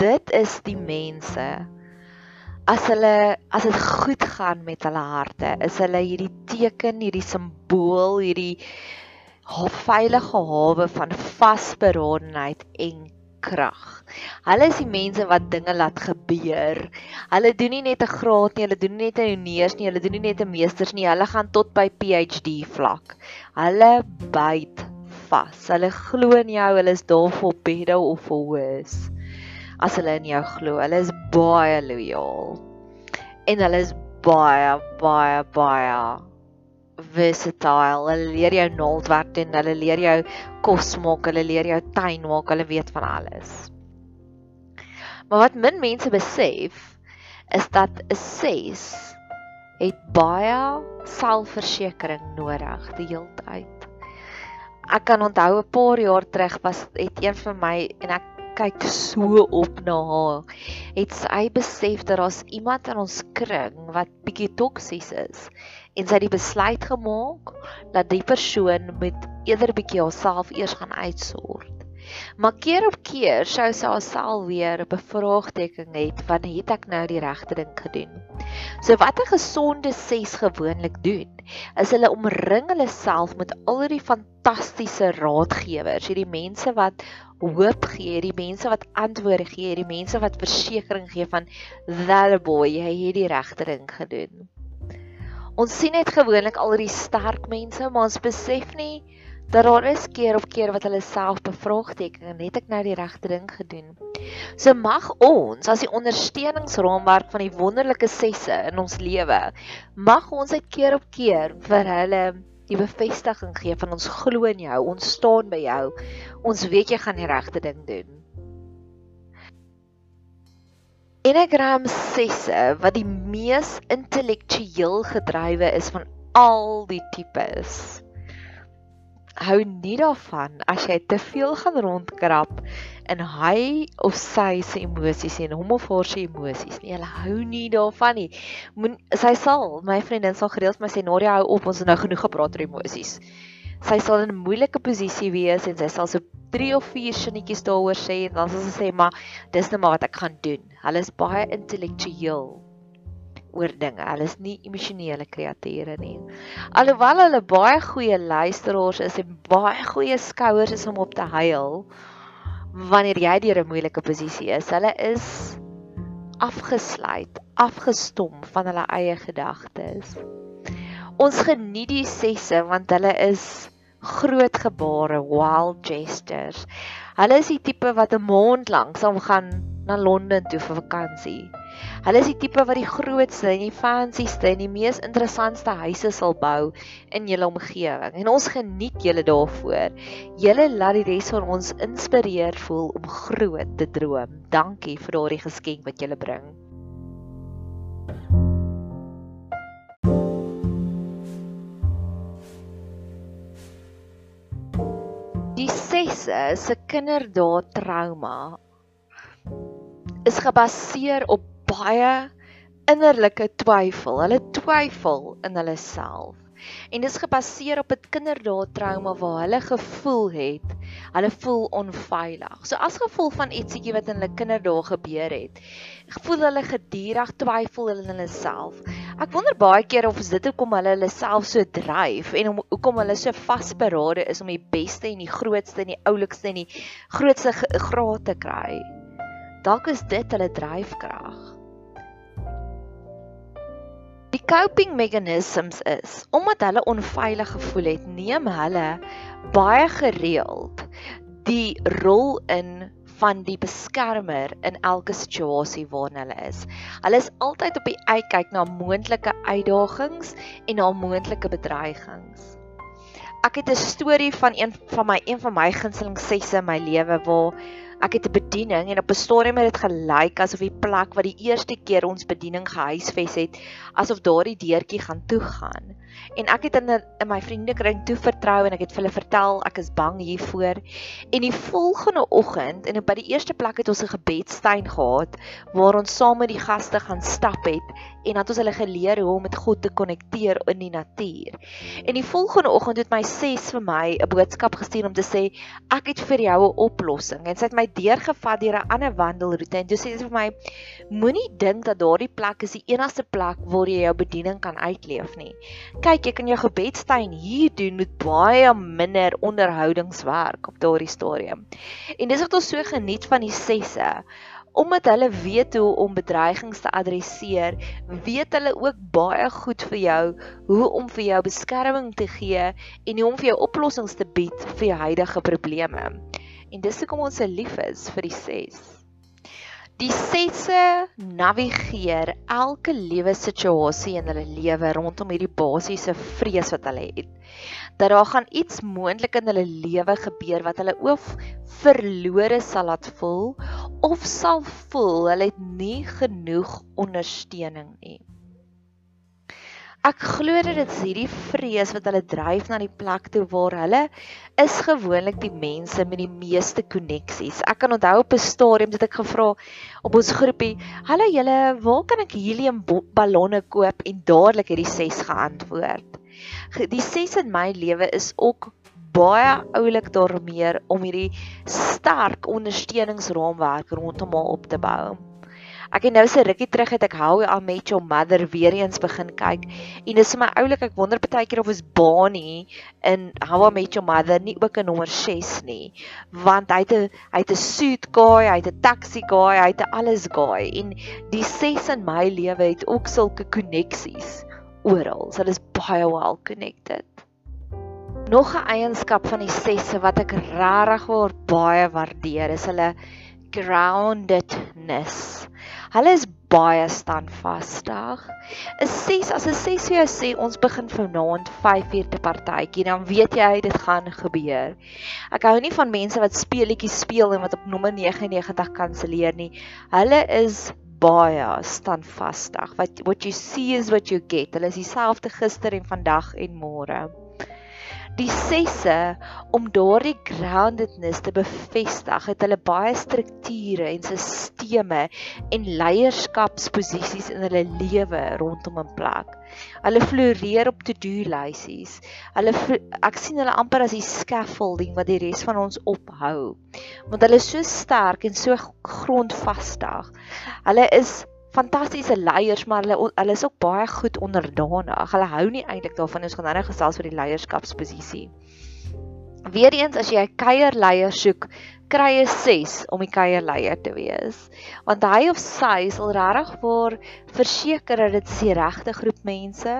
dit is die mense as hulle as dit goed gaan met hulle harte is hulle hierdie teken hierdie simbool hierdie veilige hawe van vasberadenheid en krag. Hulle is die mense wat dinge laat gebeur. Hulle doen nie net 'n graad nie, hulle doen nie net 'n honeurs nie, hulle doen nie net 'n meesters nie, hulle gaan tot by PhD vlak. Hulle byt vas. Hulle glo in jou, hulle is daar vir bedo of for worse as hulle in jou glo. Hulle is baie lojaal. En hulle is baie baie baie versatile. Hulle leer jou naaldwerk doen, hulle leer jou kos maak, hulle leer jou tuin maak, hulle weet van alles. Maar wat min mense besef is dat 'n 6 het baie selfversekering nodig die hele tyd. Ek kan onthou 'n paar jaar terug was het een van my en ek kyk so op na haar. Het sy besef dat daar's iemand in ons kring wat bietjie toksies is en sy het die besluit gemaak dat die persoon met eerder bietjie haarself eers gaan uitsort. Maar keer op keer sou sy haarself weer bevraagteken het van het ek nou die regte ding gedoen. So wat 'n gesonde ses gewoonlik doen, is hulle omring hulle self met al die fantastiese raadgewers, hierdie mense wat hoop gee, die mense wat antwoorde gee, die mense wat versekering gee van that boy, jy het die regte ding gedoen. Ons sien net gewoonlik al die sterk mense, maar ons besef nie dat daar is keer op keer wat hulle self bevraagteken en het ek nou die regte ding gedoen. So mag ons as die ondersteuningsraamwerk van die wonderlike sesse in ons lewe, mag ons uit keer op keer vir hulle die bevestiging gee van ons glo in jou, ons staan by jou. Ons weet jy gaan die regte ding doen. Enneagram 6 wat die mees intellektueel gedrywe is van al die tipes hou nie daarvan as jy te veel gaan rondkrap in hy of sy se emosies en hom of haar se emosies nie. Hulle hou nie daarvan nie. Moen sy sal, my vriendin sal gereeld my sê Nadia hou op, ons het nou genoeg gepraat oor emosies. Sy sal in 'n moeilike posisie wees en sy sal so 3 of 4 sinnetjies daaroor sê en dan sal sy sê maar dis net maar wat ek gaan doen. Hulle is baie intellektueel oor dinge. Hulle is nie emosionele kreature nie. Alhoewel hulle baie goeie luisteraars is en baie goeie skouers is om op te huil wanneer jy deur 'n moeilike posisie is. Hulle is afgesluit, afgestom van hulle eie gedagtes. Ons geniet die sesse want hulle is groot gebare, wild gestures. Hulle is die tipe wat 'n maand lank sal gaan na Londen toe vir vakansie. Hulle is die tipe wat die grootste en die fancyste en die mees interessantste huise sal bou in julle omgewing. En ons geniet julle daarvoor. Julle laat die res van ons inspireer voel om groot te droom. Dankie vir daardie geskenk wat julle bring. Die sesse se kinderdae trauma is gebaseer op baie innerlike twyfel. Hulle twyfel in hulle self. En dis gebaseer op 'n kinderdae trauma waar hulle gevoel het, hulle voel onveilig. So as gevolg van ietsiekie wat in hulle kinderdae gebeur het, voel hulle gedurig twyfel in hulle self. Ek wonder baie keer of dit hoekom hulle hulle self so dryf en om, hoekom hulle so vasberade is om die beste en die grootste en die oulikste en die grootste graad te kry. Dalk is dit hulle dryfkrag. Die coping mechanisms is omdat hulle onveilig gevoel het, neem hulle baie gereeld die rol in van die beskermer in elke situasie waarin hulle is. Hulle is altyd op die uitkyk na moontlike uitdagings en na moontlike bedreigings. Ek het 'n storie van een van my een van my gunsteling sesse in my lewe waar ek het 'n bediening en op 'n stadium het dit gelyk asof die plek wat die eerste keer ons bediening gehuisves het, asof daardie deurtjie gaan toegaan. En ek het in in my vriendekring toe vertrou en ek het vir hulle vertel ek is bang hiervoor. En die volgende oggend en by die eerste plek het ons 'n gebedstuin gehad waar ons saam met die gaste gaan stap het en dat ons hulle geleer hoe om met God te konnekteer in die natuur. En die volgende oggend het my ses vir my 'n boodskap gestuur om te sê ek het vir jou 'n oplossing. En sy het my deurgevat deur 'n ander wandelroete en toe sê sy vir my moenie dink dat daardie plek is die enigste plek waar jy jou bediening kan uitleef nie. Kyk, jy kan jou gebedstuin hier doen met baie minder onderhoudingswerk op daardie stadium. En dis wat ons so geniet van die sesse omdat hulle weet hoe om bedreigings te adresseer, weet hulle ook baie goed vir jou hoe om vir jou beskerming te gee en hoe om vir jou oplossings te bied vir jou huidige probleme. En dis hoekom ons se lief is vir die ses. Die sesse navigeer elke lewe situasie in hulle lewe rondom hierdie basiese vrees wat hulle het. Dat daar gaan iets moontlik in hulle lewe gebeur wat hulle of verlore sal laat voel of sal voel hulle het nie genoeg ondersteuning nie. Ek glo dat dit is hierdie vrees wat hulle dryf na die plek toe waar hulle is gewoonlik die mense met die meeste koneksies. Ek kan onthou op 'n stadium het ek gevra op ons groepie, "Hallo julle, waar kan ek helium ballonne koop?" en dadelik het die ses geantwoord. Die ses in my lewe is ook baie oulik daarmee om hierdie sterk ondersteuningsraamwerk rondom haar op te bou. Ek het nou so rukkie terug het ek How I Met Your Mother weer eens begin kyk en dis vir my oulik ek wonder baie keer of is Bonnie in How I Met Your Mother nie ook 'n nommer 6 nie want hy het 'n hy het 'n suit guy, hy het 'n taxi guy, hy het 'n alles guy en die 6 in my lewe het ook sulke koneksies oral. So hulle is baie well connected. Nog 'n eienskap van die 6 wat ek regtig baie waardeer is hulle groundedness. Hulle is baie standvastig. 'n 6 as 'n 6 vir jou sê ons begin vanaand 5uur te partytjie, dan weet jy dit gaan gebeur. Ek hou nie van mense wat speletjies speel en wat op nommer 99 kanselleer nie. Hulle is baie standvastig. What what you see is what you get. Hulle is dieselfde gister en vandag en môre die sesse om daardie groundedness te bevestig het hulle baie strukture en sisteme en leierskapsposisies in hulle lewe rondom 'n plek. Hulle floreer op to-do lysies. Hulle ek sien hulle amper as die scaffolding wat die res van ons ophou. Want hulle is so sterk en so grondvastig. Hulle is fantastiese leiers, maar hulle hulle is ook baie goed onderdanig. Hulle hou nie eintlik daarvan ons gaan nou gesels oor die leierskapsposisie. Weereens as jy 'n kuierleier soek, kry jy 6 om die kuierleier te wees. Want hy of sy sal regtig vir verseker dat dit die regte groep mense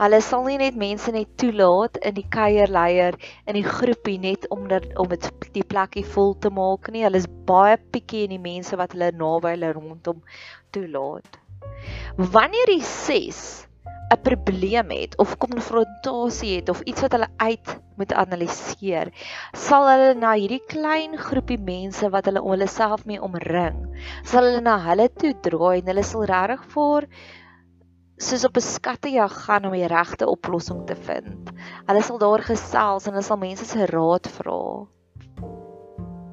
Hulle sal nie net mense net toelaat in die kuierleier in die groepie net omdat om dit die plekkie vol te maak nie. Hulle is baie pikkie in die mense wat hulle naby hulle rondom toelaat. Wanneer die 6 'n probleem het of konfrontasie het of iets wat hulle uit moet analiseer, sal hulle na hierdie klein groepie mense wat hulle om hulle self mee omring, sal hulle na hulle toe draai en hulle sal regtig vir soos op 'n skattejag gaan om die regte oplossing te vind. Hulle sal daar gesels en hulle sal mense se raad vra.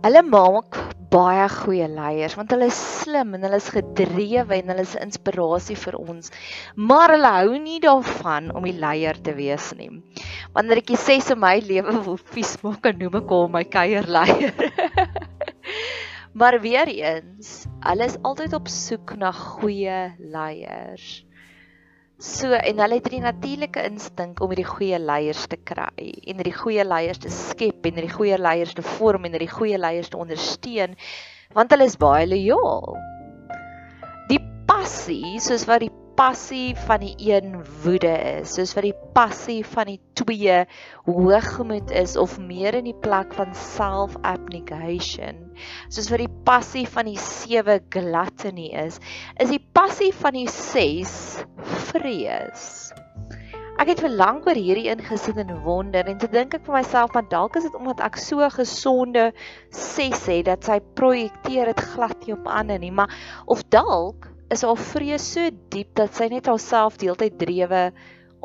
Hulle maak baie goeie leiers want hulle is slim en hulle is gedrewe en hulle is inspirasie vir ons. Maar hulle hou nie daarvan om die leier te wees nie. Wanneer ek sê so my lewe wil vies maak, kan noem ek hom my kuierleier. maar weer eens, hulle is altyd op soek na goeie leiers. So en hulle het die natuurlike instink om hierdie goeie leiers te kry en hierdie goeie leiers te skep en hierdie goeie leiers te vorm en hierdie goeie leiers te ondersteun want hulle is baie lojaal. Die passie soos wat die passie van die een woede is, soos wat die passie van die twee hoogmoed is of meer in die plek van self-abnegation, soos wat die passie van die sewe gluttony is, is die passie van die ses vrees. Ek het vir lank oor hierdie ingesit en wonder en te dink ek vir myself want dalk is dit omdat ek so gesonde ses het dat sy projekteer dit glad nie op ander nie, maar of dalk is haar vrees so diep dat sy net haarself deeltyd drewe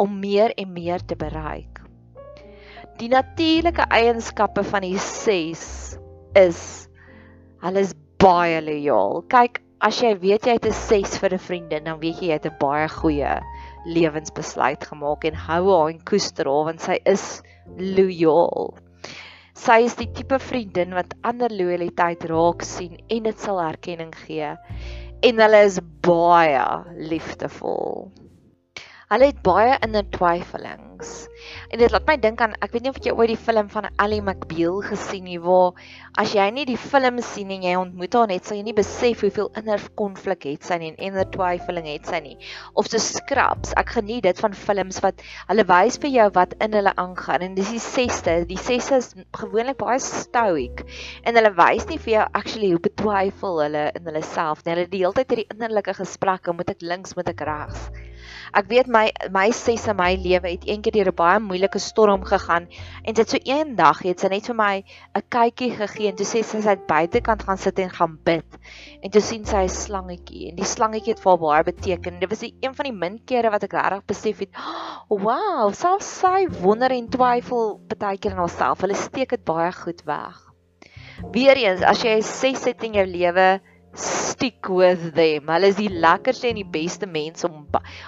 om meer en meer te bereik. Die natuurlike eienskappe van die 6 is hulle is baie lojaal. Kyk, as jy weet jy het 'n 6 vir 'n vriendin, dan weet jy jy het 'n baie goeie lewensbesluit gemaak en hou haar en koester haar want sy is lojaal. Sy is die tipe vriendin wat ander lojaliteit raak sien en dit sal erkenning gee en hulle is baie liefdevol. Hulle het baie inner twyfelings. En dit laat my dink aan ek weet nie of jy ooit die film van Ally McBeal gesien het waar as jy nie die film sien en jy ontmoet haar net sal jy nie besef hoeveel inner konflik het sy nie en inner twyfeling het sy nie. Of so scraps. Ek geniet dit van films wat hulle wys vir jou wat in hulle aangaan en dis die 6ste. Die 6ste is gewoonlik baie stoic en hulle wys nie vir jou actually hoe betwyfel hulle in hulle self nie. Hulle die hele tyd hierdie innerlike gesprekke, moet ek links, moet ek regs? Ek weet my my ses in my lewe het eendag deur 'n baie moeilike storm gegaan en dit so eendag het sy net vir my 'n kykie gegee en toe sê sy sy het buitekant gaan sit en gaan bid. En toe sien sy 'n slangetjie en die slangetjie het vir haar baie beteken. Dit was die een van die min kere wat ek regtig besef het, oh, "Wow, selfs sy wonder en twyfel baie keer in haarself. Hulle steek dit baie goed weg." Weereens, as jy 'n ses het in jou lewe, stick with them. Hulle is die lekkerste en die beste mense om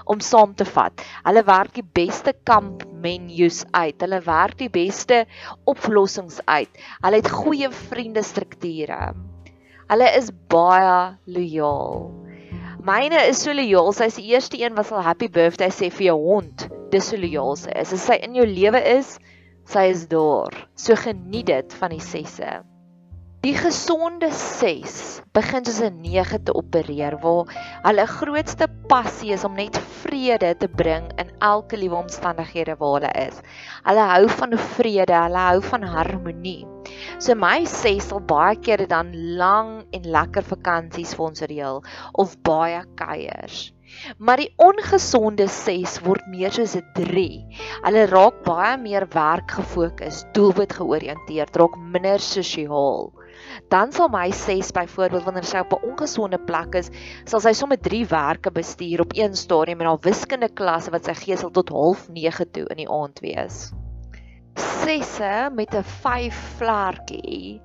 om saam te vat. Hulle werk die beste kamp menus uit. Hulle werk die beste oplossings uit. Hulle het goeie vriende strukture. Hulle is baie lojaal. Myne is so lojaal. Sy's die eerste een wat sal happy birthday sê vir jou hond. Dis so lojaal sy is. As sy in jou lewe is, sy is daar. So geniet dit van die sesse. Die gesonde 6 begin soos 'n 9 te opereer waar hulle grootste passie is om net vrede te bring in elke liewe omstandighede waar hulle is. Hulle hou van vrede, hulle hou van harmonie. So my 6 sal baie kere dan lang en lekker vakansies vir ons reël of baie kuiers. Maar die ongesonde 6 word meer soos 'n 3. Hulle raak baie meer werk gefokus, doelwit georiënteerd, raak minder sosiaal dan sal my 6 byvoorbeeld wanneer sy op 'n ongesonde plek is, sal sy sommer 3 werke bestuur op een stadium en haar wiskunde klasse wat sy gee sal tot 09:30 toe in die aand wees. 6se met 'n 5 vlerkie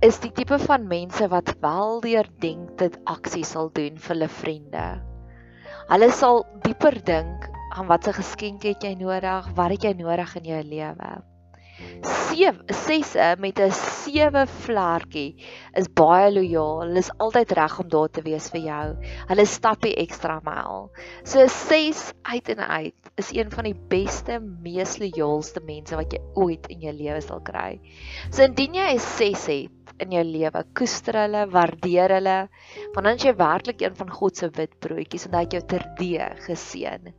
is die tipe van mense wat wel deurdink dit aksie sal doen vir hulle vriende. Hulle sal dieper dink aan watter geskenke het jy nodig, wat het jy nodig in jou lewe. 7 6 met 'n 7 vlerkie is baie lojaal. Hulle is altyd reg om daar te wees vir jou. Hulle stap die ekstra myl. So 6 uit en uit is een van die beste, mees lojaalste mense wat jy ooit in jou lewe sal kry. So indien jy 'n 6 het in jou lewe, koester hulle, waardeer hulle, want dan is jy werklik een van God se wit broodjies en hy het jou terdee geseën.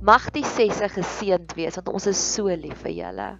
Mag die 6se geseënd wees want ons is so lief vir julle.